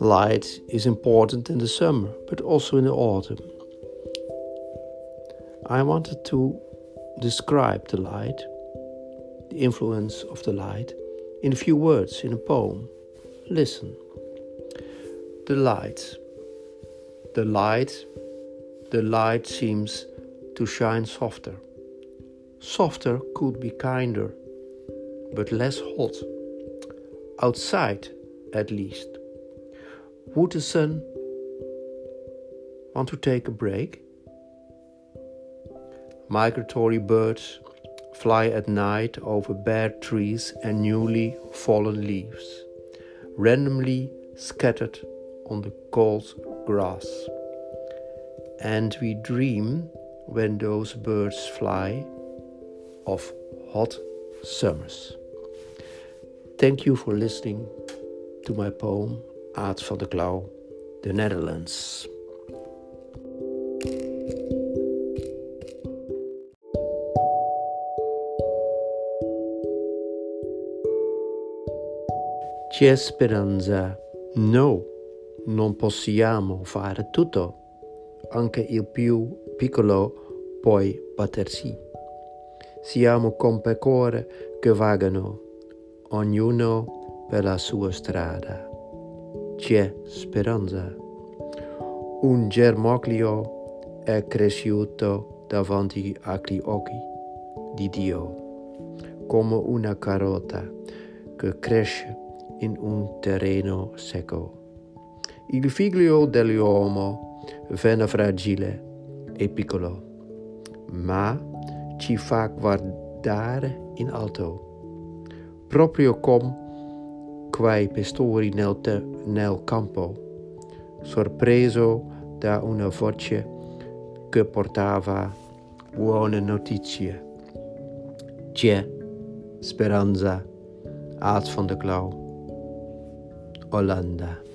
Light is important in the summer, but also in the autumn. I wanted to describe the light, the influence of the light, in a few words in a poem. Listen. The light. The light. The light seems to shine softer. Softer could be kinder, but less hot. Outside, at least. Would the sun want to take a break? Migratory birds fly at night over bare trees and newly fallen leaves, randomly scattered on the cold grass. And we dream when those birds fly of hot summers. Thank you for listening to my poem Aad van de Klauw, The Netherlands. C'è speranza? No, non possiamo fare tutto. Anche il più piccolo può battersi. Siamo come pecore che vagano, ognuno per la sua strada. C'è speranza. Un germoglio è cresciuto davanti agli occhi di Dio, come una carota che cresce in un terreno secco. Il figlio dell'uomo venne fragile e piccolo, ma ci fa guardare in alto, proprio come quei pastori nel, te, nel campo, sorpreso da una voce che portava buone notizie. C'è speranza, Aad van de Klauw. Hollanda.